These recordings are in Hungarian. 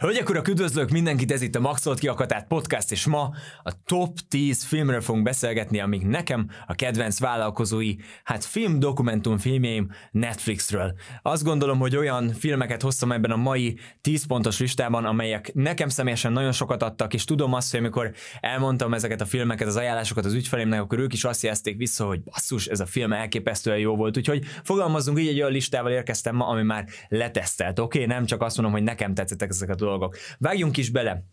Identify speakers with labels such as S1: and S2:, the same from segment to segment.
S1: Hölgyek, urak, üdvözlök mindenkit, ez itt a Maxolt kiakatát podcast, és ma a top 10 filmről fogunk beszélgetni, amik nekem a kedvenc vállalkozói, hát film dokumentum filmjeim Netflixről. Azt gondolom, hogy olyan filmeket hoztam ebben a mai 10 pontos listában, amelyek nekem személyesen nagyon sokat adtak, és tudom azt, hogy amikor elmondtam ezeket a filmeket, az ajánlásokat az ügyfelémnek, akkor ők is azt jelezték vissza, hogy basszus, ez a film elképesztően jó volt. Úgyhogy fogalmazzunk így, egy olyan listával érkeztem ma, ami már letesztelt. Oké, okay? nem csak azt mondom, hogy nekem tetszettek ezek a dolgok. Vágjunk is bele.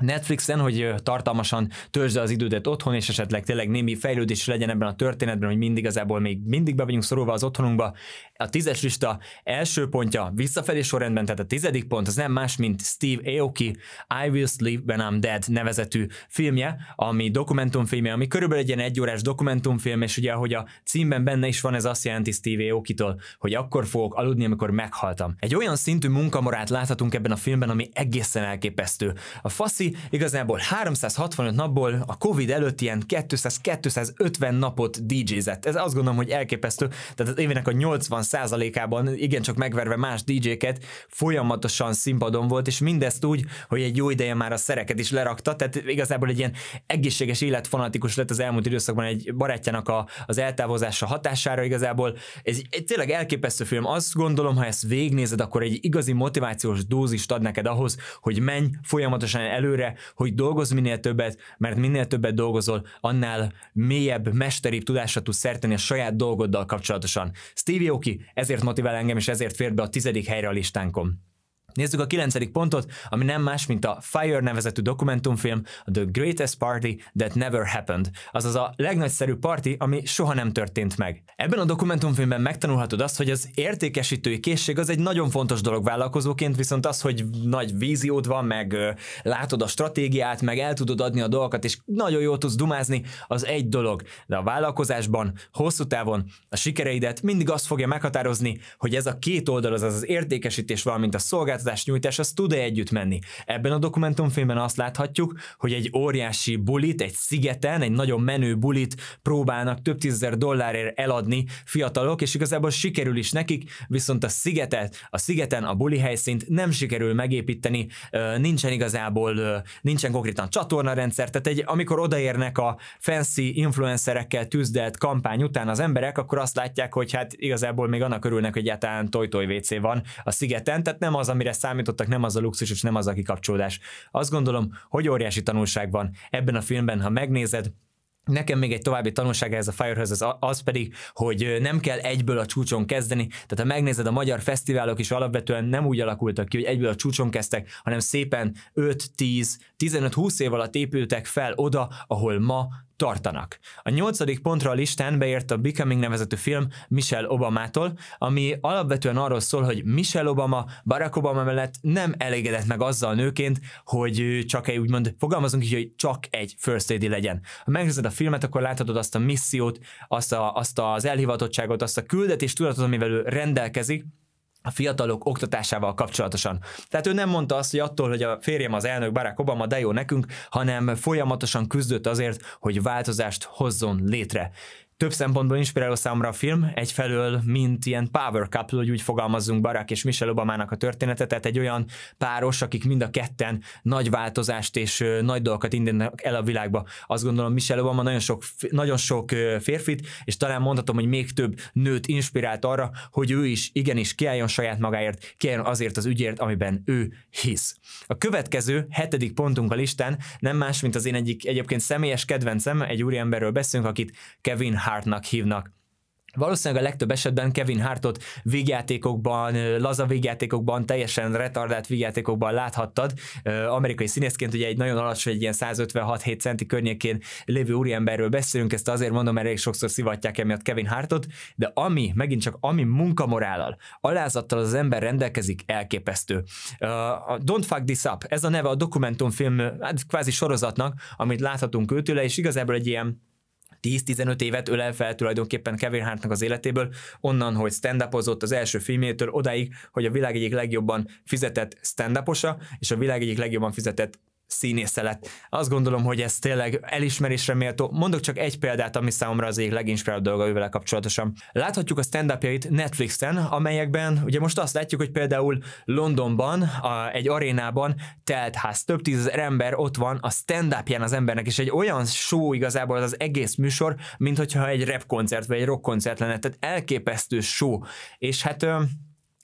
S1: Netflixen, hogy tartalmasan töltsd az idődet otthon, és esetleg tényleg némi fejlődés legyen ebben a történetben, hogy mindig igazából még mindig be vagyunk szorulva az otthonunkba. A tízes lista első pontja visszafelé sorrendben, tehát a tizedik pont az nem más, mint Steve Aoki I Will Sleep When I'm Dead nevezetű filmje, ami dokumentumfilmje, ami körülbelül egy ilyen egyórás dokumentumfilm, és ugye ahogy a címben benne is van, ez azt jelenti Steve Aoki-tól, hogy akkor fogok aludni, amikor meghaltam. Egy olyan szintű munkamorát láthatunk ebben a filmben, ami egészen elképesztő. A faszi igazából 365 napból a Covid előtt ilyen 200-250 napot DJ-zett. Ez azt gondolom, hogy elképesztő. Tehát az évének a 80%-ában igencsak megverve más DJ-ket folyamatosan színpadon volt, és mindezt úgy, hogy egy jó ideje már a szereket is lerakta, tehát igazából egy ilyen egészséges életfanatikus lett az elmúlt időszakban egy barátjának a, az eltávozása hatására igazából. Ez egy tényleg elképesztő film. Azt gondolom, ha ezt végnézed, akkor egy igazi motivációs dózist ad neked ahhoz, hogy menj folyamatosan előre, előre, hogy dolgozz minél többet, mert minél többet dolgozol, annál mélyebb, mesteribb tudásra tudsz szerteni a saját dolgoddal kapcsolatosan. Stevie Aoki ezért motivál engem, és ezért fér be a tizedik helyre a listánkon. Nézzük a kilencedik pontot, ami nem más, mint a Fire nevezetű dokumentumfilm, The Greatest Party That Never Happened, azaz a legnagyszerűbb parti, ami soha nem történt meg. Ebben a dokumentumfilmben megtanulhatod azt, hogy az értékesítői készség az egy nagyon fontos dolog vállalkozóként, viszont az, hogy nagy víziód van, meg ö, látod a stratégiát, meg el tudod adni a dolgokat, és nagyon jól tudsz dumázni, az egy dolog. De a vállalkozásban, hosszú távon a sikereidet mindig azt fogja meghatározni, hogy ez a két oldal, az az értékesítés, valamint a szolgáltatás nyújtás az tud-e együtt menni. Ebben a dokumentumfilmben azt láthatjuk, hogy egy óriási bulit, egy szigeten, egy nagyon menő bulit próbálnak több tízezer dollárért eladni fiatalok, és igazából sikerül is nekik, viszont a szigetet, a szigeten a buli helyszínt nem sikerül megépíteni, nincsen igazából, nincsen konkrétan csatornarendszer, tehát egy, amikor odaérnek a fancy influencerekkel tűzdelt kampány után az emberek, akkor azt látják, hogy hát igazából még annak örülnek, hogy egyáltalán toj-toj WC van a szigeten, tehát nem az, amire amire számítottak, nem az a luxus és nem az a kikapcsolódás. Azt gondolom, hogy óriási tanulság van ebben a filmben, ha megnézed, Nekem még egy további tanulsága ez a Firehouse az, az pedig, hogy nem kell egyből a csúcson kezdeni, tehát ha megnézed, a magyar fesztiválok is alapvetően nem úgy alakultak ki, hogy egyből a csúcson kezdtek, hanem szépen 5, 10, 15-20 év alatt épültek fel oda, ahol ma tartanak. A nyolcadik pontra a listán beért a Becoming nevezetű film Michelle Obamától, ami alapvetően arról szól, hogy Michelle Obama Barack Obama mellett nem elégedett meg azzal nőként, hogy csak egy úgymond, fogalmazunk így, hogy csak egy first lady legyen. Ha megnézed a filmet, akkor láthatod azt a missziót, azt, a, azt az elhivatottságot, azt a küldetés tudatot, amivel ő rendelkezik, a fiatalok oktatásával kapcsolatosan. Tehát ő nem mondta azt, hogy attól, hogy a férjem az elnök Barack Obama, de jó nekünk, hanem folyamatosan küzdött azért, hogy változást hozzon létre több szempontból inspiráló számomra a film, egyfelől, mint ilyen power couple, hogy úgy fogalmazzunk Barack és Michelle Obamának a története, tehát egy olyan páros, akik mind a ketten nagy változást és nagy dolgokat indítanak el a világba. Azt gondolom, Michelle Obama nagyon sok, nagyon sok férfit, és talán mondhatom, hogy még több nőt inspirált arra, hogy ő is igenis kiálljon saját magáért, kiálljon azért az ügyért, amiben ő hisz. A következő, hetedik pontunk a listán nem más, mint az én egyik egyébként személyes kedvencem, egy úriemberről beszélünk, akit Kevin Hartnak hívnak. Valószínűleg a legtöbb esetben Kevin Hartot végjátékokban, laza végjátékokban, teljesen retardált végjátékokban láthattad. Amerikai színészként ugye egy nagyon alacsony, egy ilyen 156-7 centi környékén lévő úriemberről beszélünk, ezt azért mondom, mert elég sokszor szivatják emiatt Kevin Hartot, de ami, megint csak ami munkamorállal, alázattal az ember rendelkezik, elképesztő. A Don't Fuck This Up, ez a neve a dokumentumfilm, hát kvázi sorozatnak, amit láthatunk őtőle, és igazából egy ilyen 10-15 évet ölel fel tulajdonképpen Kevin Hartnak az életéből, onnan, hogy stand az első filmétől odáig, hogy a világ egyik legjobban fizetett stand és a világ egyik legjobban fizetett színésze lett. Azt gondolom, hogy ez tényleg elismerésre méltó. Mondok csak egy példát, ami számomra az egyik leginspiráló dolga ővele kapcsolatosan. Láthatjuk a stand Netflixen, amelyekben ugye most azt látjuk, hogy például Londonban, a, egy arénában telt ház, több tízezer ember ott van a stand az embernek, és egy olyan show igazából az, az egész műsor, mint hogyha egy rap koncert vagy egy rock koncert lenne, tehát elképesztő show. És hát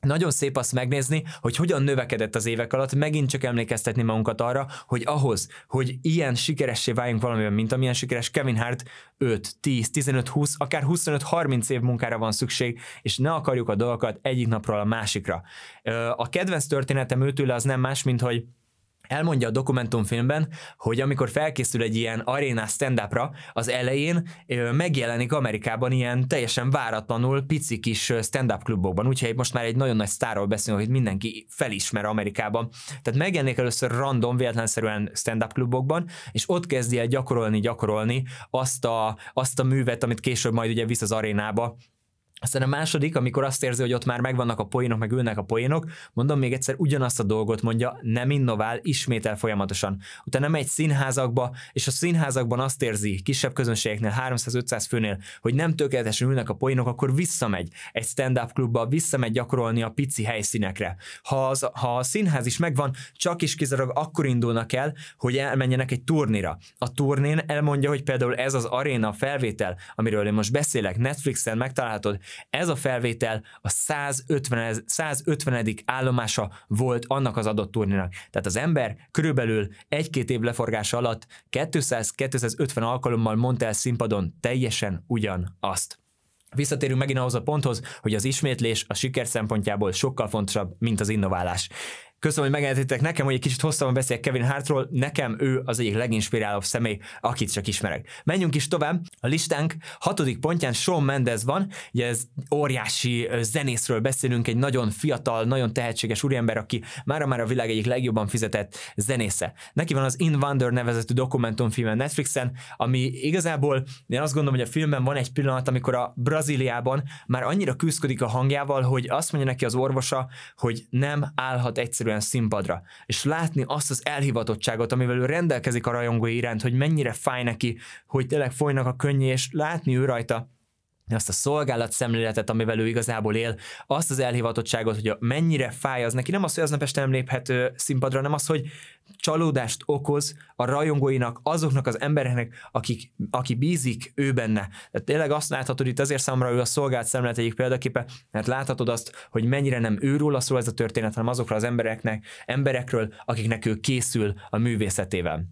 S1: nagyon szép azt megnézni, hogy hogyan növekedett az évek alatt, megint csak emlékeztetni magunkat arra, hogy ahhoz, hogy ilyen sikeressé váljunk valamiben, mint amilyen sikeres Kevin Hart, 5, 10, 15, 20, akár 25-30 év munkára van szükség, és ne akarjuk a dolgokat egyik napról a másikra. A kedvenc történetem őtőle az nem más, mint hogy elmondja a dokumentumfilmben, hogy amikor felkészül egy ilyen arénás stand az elején megjelenik Amerikában ilyen teljesen váratlanul pici kis stand-up klubokban, úgyhogy most már egy nagyon nagy sztárról beszélünk, hogy mindenki felismer Amerikában. Tehát megjelenik először random, véletlenszerűen stand-up klubokban, és ott kezdi el gyakorolni, gyakorolni azt a, azt a művet, amit később majd ugye visz az arénába, aztán a második, amikor azt érzi, hogy ott már megvannak a poénok, meg ülnek a poénok, mondom még egyszer, ugyanazt a dolgot mondja, nem innovál, ismétel folyamatosan. Utána megy színházakba, és a színházakban azt érzi, kisebb közönségeknél, 300-500 főnél, hogy nem tökéletesen ülnek a poénok, akkor visszamegy egy stand-up klubba, visszamegy gyakorolni a pici helyszínekre. Ha, az, ha a színház is megvan, csak is kizárólag akkor indulnak el, hogy elmenjenek egy turnira. A turnén elmondja, hogy például ez az aréna felvétel, amiről én most beszélek, Netflixen megtalálhatod, ez a felvétel a 150, 150. állomása volt annak az adott turnénak. Tehát az ember körülbelül egy-két év leforgása alatt 200-250 alkalommal mondta el színpadon teljesen ugyanazt. Visszatérünk megint ahhoz a ponthoz, hogy az ismétlés a siker szempontjából sokkal fontosabb, mint az innoválás. Köszönöm, hogy megengedtétek nekem, hogy egy kicsit hosszabban beszéljek Kevin Hartról. Nekem ő az egyik leginspirálóbb személy, akit csak ismerek. Menjünk is tovább. A listánk hatodik pontján Shawn Mendes van. Ugye ez óriási zenészről beszélünk, egy nagyon fiatal, nagyon tehetséges úriember, aki mára már a világ egyik legjobban fizetett zenésze. Neki van az In Wonder nevezetű dokumentumfilm Netflixen, ami igazából én azt gondolom, hogy a filmben van egy pillanat, amikor a Brazíliában már annyira küzdik a hangjával, hogy azt mondja neki az orvosa, hogy nem állhat egyszerűen egyszerűen színpadra, és látni azt az elhivatottságot, amivel ő rendelkezik a rajongói iránt, hogy mennyire fáj neki, hogy tényleg folynak a könnyé, és látni ő rajta, azt a szolgálat szemléletet, amivel ő igazából él, azt az elhivatottságot, hogy mennyire fáj az neki, nem az, hogy aznap este nem léphet színpadra, nem az, hogy csalódást okoz a rajongóinak, azoknak az embereknek, akik, aki bízik ő benne. Tehát tényleg azt láthatod itt azért számomra ő a szolgált szemlélet egyik példaképe, mert láthatod azt, hogy mennyire nem őról szól ez a történet, hanem azokra az embereknek, emberekről, akiknek ő készül a művészetével.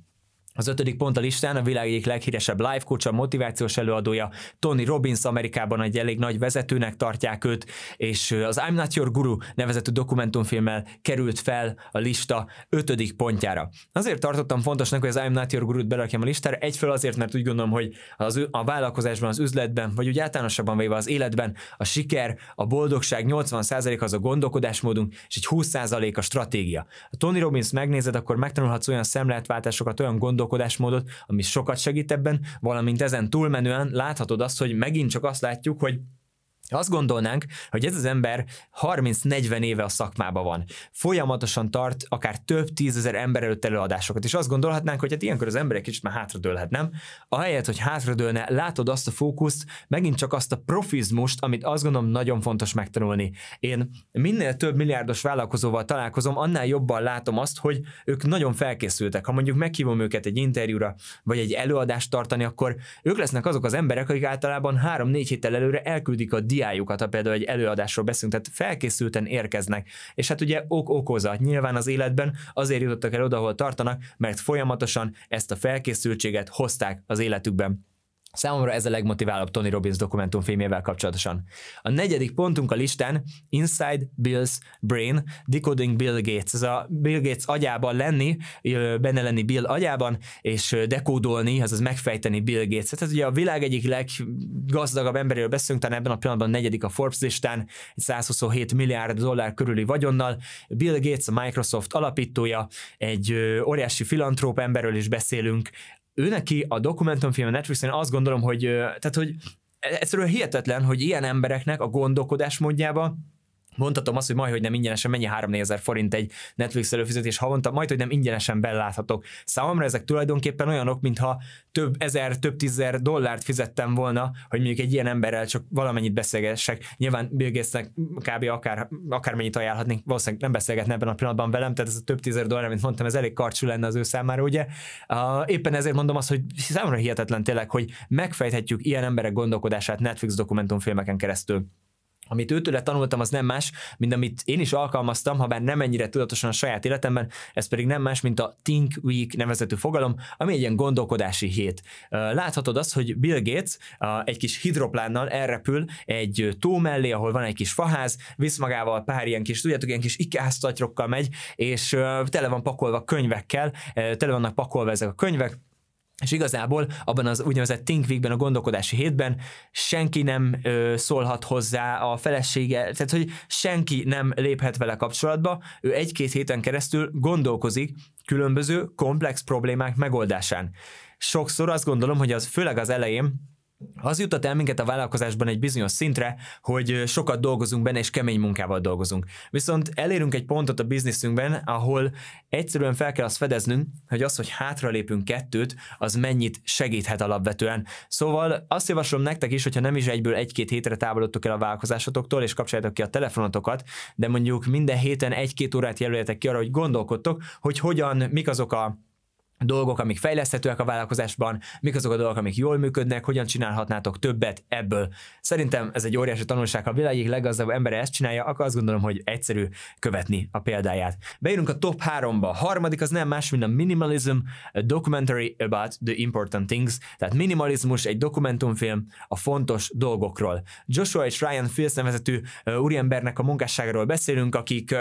S1: Az ötödik pont a listán a világ egyik leghíresebb life coach, a motivációs előadója, Tony Robbins Amerikában egy elég nagy vezetőnek tartják őt, és az I'm Not Your Guru nevezetű dokumentumfilmmel került fel a lista ötödik pontjára. Azért tartottam fontosnak, hogy az I'm Not Your Guru-t berakjam a listára, egyfől azért, mert úgy gondolom, hogy az, a vállalkozásban, az üzletben, vagy úgy általánosabban véve az életben a siker, a boldogság 80% az a gondolkodásmódunk, és egy 20% a stratégia. A Tony Robbins megnézed, akkor megtanulhatsz olyan szemléletváltásokat, olyan gondol gondolkodásmódot, ami sokat segít ebben, valamint ezen túlmenően láthatod azt, hogy megint csak azt látjuk, hogy azt gondolnánk, hogy ez az ember 30-40 éve a szakmában van. Folyamatosan tart akár több tízezer ember előtt előadásokat, és azt gondolhatnánk, hogy hát ilyenkor az ember egy kicsit már hátradőlhet, nem? Ahelyett, hogy hátradőlne, látod azt a fókuszt, megint csak azt a profizmust, amit azt gondolom nagyon fontos megtanulni. Én minél több milliárdos vállalkozóval találkozom, annál jobban látom azt, hogy ők nagyon felkészültek. Ha mondjuk meghívom őket egy interjúra, vagy egy előadást tartani, akkor ők lesznek azok az emberek, akik általában 3-4 héttel előre elküldik a diájukat, ha például egy előadásról beszélünk, tehát felkészülten érkeznek. És hát ugye ok okozat. Nyilván az életben azért jutottak el oda, ahol tartanak, mert folyamatosan ezt a felkészültséget hozták az életükben. Számomra ez a legmotiválóbb Tony Robbins dokumentumfilmével kapcsolatosan. A negyedik pontunk a listán Inside Bill's Brain, Decoding Bill Gates. Ez a Bill Gates agyában lenni, benne lenni Bill agyában, és dekódolni, azaz megfejteni Bill Gates-et. Ez ugye a világ egyik leggazdagabb emberéről beszélünk, talán ebben a pillanatban a negyedik a Forbes listán, egy 127 milliárd dollár körüli vagyonnal. Bill Gates, a Microsoft alapítója, egy óriási filantróp emberről is beszélünk, ő neki a dokumentumfilm a Netflixen azt gondolom, hogy, tehát, hogy egyszerűen hihetetlen, hogy ilyen embereknek a gondolkodás módjába mondhatom azt, hogy majd, hogy nem ingyenesen mennyi 3 ezer forint egy Netflix előfizetés havonta, majd, hogy nem ingyenesen beláthatok. Számomra ezek tulajdonképpen olyanok, mintha több ezer, több tízezer dollárt fizettem volna, hogy mondjuk egy ilyen emberrel csak valamennyit beszélgessek. Nyilván Bill kb. akár, akármennyit ajánlhatnék, valószínűleg nem beszélgetne ebben a pillanatban velem, tehát ez a több tízezer dollár, mint mondtam, ez elég karcsú lenne az ő számára, ugye. Éppen ezért mondom azt, hogy számomra hihetetlen tényleg, hogy megfejthetjük ilyen emberek gondolkodását Netflix dokumentumfilmeken keresztül amit őtőle tanultam, az nem más, mint amit én is alkalmaztam, ha bár nem ennyire tudatosan a saját életemben, ez pedig nem más, mint a Think Week nevezetű fogalom, ami egy ilyen gondolkodási hét. Láthatod azt, hogy Bill Gates egy kis hidroplánnal elrepül egy tó mellé, ahol van egy kis faház, visz magával pár ilyen kis, tudjátok, ilyen kis ikáztatyrokkal megy, és tele van pakolva könyvekkel, tele vannak pakolva ezek a könyvek, és igazából abban az úgynevezett Think Weekben, a gondolkodási hétben senki nem ö, szólhat hozzá a felesége, tehát hogy senki nem léphet vele kapcsolatba, ő egy-két héten keresztül gondolkozik különböző komplex problémák megoldásán. Sokszor azt gondolom, hogy az főleg az elején az jutott el minket a vállalkozásban egy bizonyos szintre, hogy sokat dolgozunk benne, és kemény munkával dolgozunk. Viszont elérünk egy pontot a bizniszünkben, ahol egyszerűen fel kell azt fedeznünk, hogy az, hogy hátralépünk kettőt, az mennyit segíthet alapvetően. Szóval azt javaslom nektek is, hogyha nem is egyből egy-két hétre távolodtok el a vállalkozásotoktól, és kapcsoljátok ki a telefonotokat, de mondjuk minden héten egy-két órát jelöljetek ki arra, hogy gondolkodtok, hogy hogyan, mik azok a dolgok, amik fejleszthetőek a vállalkozásban, mik azok a dolgok, amik jól működnek, hogyan csinálhatnátok többet ebből. Szerintem ez egy óriási tanulság, ha a világ leggazdagabb embere ezt csinálja, akkor azt gondolom, hogy egyszerű követni a példáját. Beírunk a top 3-ba. A harmadik az nem más, mint a Minimalism, a documentary about the important things. Tehát minimalizmus, egy dokumentumfilm a fontos dolgokról. Joshua és Ryan Fields nevezetű úriembernek a munkásságról beszélünk, akik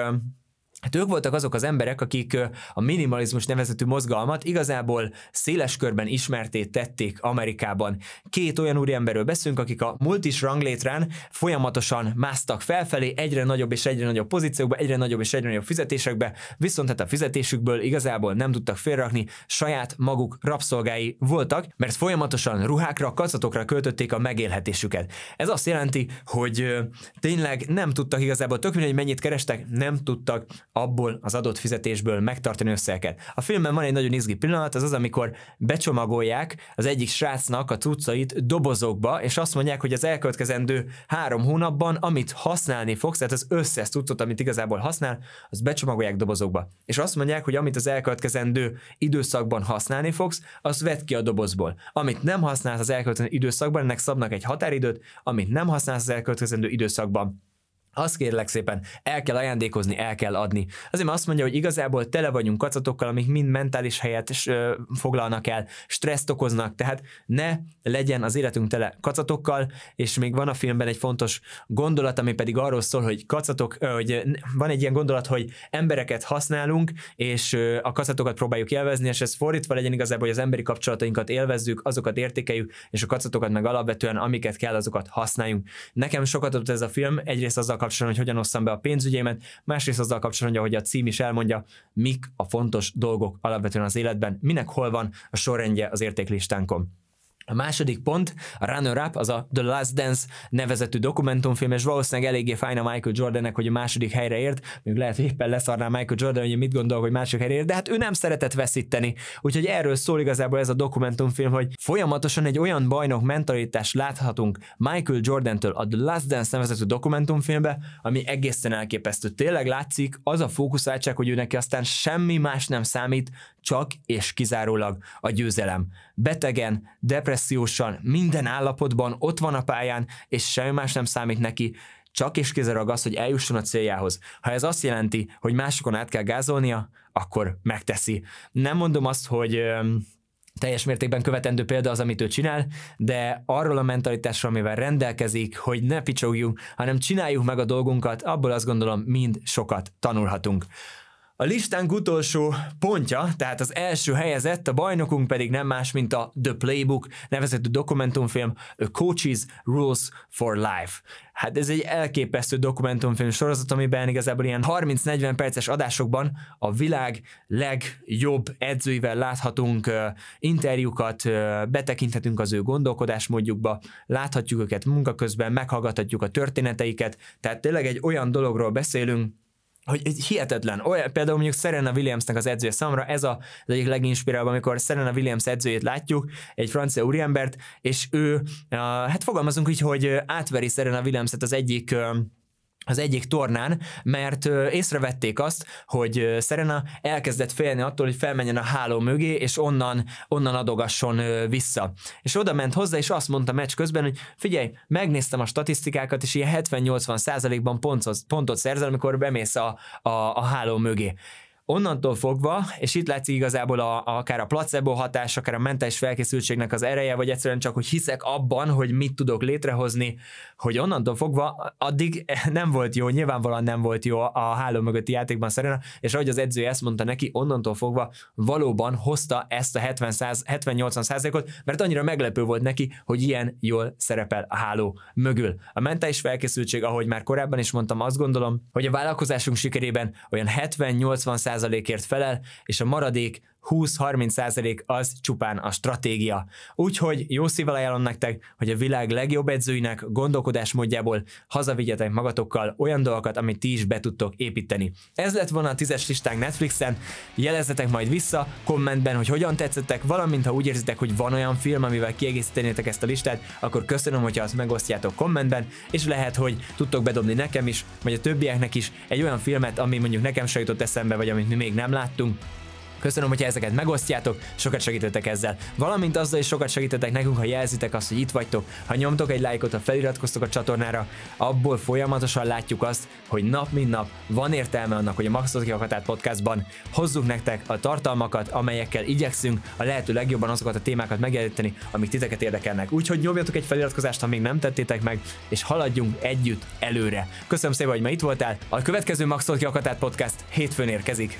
S1: Hát ők voltak azok az emberek, akik a minimalizmus nevezetű mozgalmat igazából széles körben ismerté tették Amerikában. Két olyan úriemberről beszélünk, akik a multis ranglétrán folyamatosan másztak felfelé, egyre nagyobb és egyre nagyobb pozíciókba, egyre nagyobb és egyre nagyobb fizetésekbe, viszont hát a fizetésükből igazából nem tudtak félrakni, saját maguk rabszolgái voltak, mert folyamatosan ruhákra, kacatokra költötték a megélhetésüket. Ez azt jelenti, hogy tényleg nem tudtak igazából, tök mindegy, mennyit kerestek, nem tudtak abból az adott fizetésből megtartani összeget. A filmben van egy nagyon izgi pillanat, az az, amikor becsomagolják az egyik srácnak a cuccait dobozokba, és azt mondják, hogy az elkövetkezendő három hónapban, amit használni fogsz, tehát az összes cuccot, amit igazából használ, az becsomagolják dobozokba. És azt mondják, hogy amit az elkövetkezendő időszakban használni fogsz, az vedd ki a dobozból. Amit nem használsz az elkövetkezendő időszakban, ennek szabnak egy határidőt, amit nem használsz az elkövetkezendő időszakban, azt kérlek szépen, el kell ajándékozni, el kell adni. Azért azt mondja, hogy igazából tele vagyunk kacatokkal, amik mind mentális helyet foglalnak el, stresszt okoznak, tehát ne legyen az életünk tele kacatokkal, és még van a filmben egy fontos gondolat, ami pedig arról szól, hogy kacatok, hogy van egy ilyen gondolat, hogy embereket használunk, és a kacatokat próbáljuk élvezni, és ez fordítva legyen igazából, hogy az emberi kapcsolatainkat élvezzük, azokat értékeljük, és a kacatokat meg alapvetően, amiket kell, azokat használjunk. Nekem sokat adott ez a film, egyrészt azzal kapcsolatban, hogy hogyan osszam be a pénzügyémet, másrészt azzal kapcsolatban, hogy a cím is elmondja, mik a fontos dolgok alapvetően az életben, minek hol van a sorrendje az értéklistánkon. A második pont, a runner-up, az a The Last Dance nevezetű dokumentumfilm, és valószínűleg eléggé fájna Michael Jordannek, hogy a második helyre ért, még lehet, hogy éppen leszarná Michael Jordan, hogy mit gondol, hogy második helyre ért, de hát ő nem szeretett veszíteni. Úgyhogy erről szól igazából ez a dokumentumfilm, hogy folyamatosan egy olyan bajnok mentalitást láthatunk Michael Jordan-től a The Last Dance nevezetű dokumentumfilmbe, ami egészen elképesztő. Tényleg látszik az a fókuszáltság, hogy ő neki aztán semmi más nem számít, csak és kizárólag a győzelem. Betegen, depressziósan, minden állapotban ott van a pályán, és semmi más nem számít neki, csak és kizárólag az, hogy eljusson a céljához. Ha ez azt jelenti, hogy másokon át kell gázolnia, akkor megteszi. Nem mondom azt, hogy teljes mértékben követendő példa az, amit ő csinál, de arról a mentalitásról, amivel rendelkezik, hogy ne picsogjunk, hanem csináljuk meg a dolgunkat, abból azt gondolom mind sokat tanulhatunk. A listánk utolsó pontja, tehát az első helyezett, a bajnokunk pedig nem más, mint a The Playbook nevezetű dokumentumfilm A Coaches Rules for Life. Hát ez egy elképesztő dokumentumfilm sorozat, amiben igazából ilyen 30-40 perces adásokban a világ legjobb edzőivel láthatunk interjúkat, betekinthetünk az ő gondolkodásmódjukba, láthatjuk őket munka közben, meghallgathatjuk a történeteiket, tehát tényleg egy olyan dologról beszélünk, hogy hihetetlen. Olyan, például mondjuk Serena Williamsnek az edzője számra, ez a, az egyik leginspirálóbb, amikor Serena Williams edzőjét látjuk, egy francia úriembert, és ő, hát fogalmazunk így, hogy átveri Serena Williamset az egyik az egyik tornán, mert észrevették azt, hogy Serena elkezdett félni attól, hogy felmenjen a háló mögé, és onnan, onnan adogasson vissza. És oda ment hozzá, és azt mondta meccs közben, hogy figyelj, megnéztem a statisztikákat, és ilyen 70-80 százalékban pontot, pontot szerzel, amikor bemész a, a, a háló mögé onnantól fogva, és itt látszik igazából a, a, akár a placebo hatás, akár a mentális felkészültségnek az ereje, vagy egyszerűen csak, hogy hiszek abban, hogy mit tudok létrehozni, hogy onnantól fogva addig nem volt jó, nyilvánvalóan nem volt jó a háló mögötti játékban Serena, és ahogy az edző ezt mondta neki, onnantól fogva valóban hozta ezt a 70-80 százalékot, mert annyira meglepő volt neki, hogy ilyen jól szerepel a háló mögül. A mentális felkészültség, ahogy már korábban is mondtam, azt gondolom, hogy a vállalkozásunk sikerében olyan 70-80 százalékért felel, és a maradék 20-30% az csupán a stratégia. Úgyhogy jó szívvel ajánlom nektek, hogy a világ legjobb edzőinek gondolkodásmódjából hazavigyetek magatokkal olyan dolgokat, amit ti is be tudtok építeni. Ez lett volna a tízes listánk Netflixen, jelezzetek majd vissza kommentben, hogy hogyan tetszettek, valamint ha úgy érzitek, hogy van olyan film, amivel kiegészítenétek ezt a listát, akkor köszönöm, hogyha azt megosztjátok kommentben, és lehet, hogy tudtok bedobni nekem is, vagy a többieknek is egy olyan filmet, ami mondjuk nekem se jutott eszembe, vagy amit mi még nem láttunk, Köszönöm, hogyha ezeket megosztjátok, sokat segítettek ezzel. Valamint azzal is sokat segítettek nekünk, ha jelzitek azt, hogy itt vagytok, ha nyomtok egy lájkot, ha feliratkoztok a csatornára, abból folyamatosan látjuk azt, hogy nap mint nap van értelme annak, hogy a Maxot Kiakatát podcastban hozzuk nektek a tartalmakat, amelyekkel igyekszünk a lehető legjobban azokat a témákat megjeleníteni, amik titeket érdekelnek. Úgyhogy nyomjatok egy feliratkozást, ha még nem tettétek meg, és haladjunk együtt előre. Köszönöm szépen, hogy ma itt voltál. A következő Maxot Kiakatát podcast hétfőn érkezik.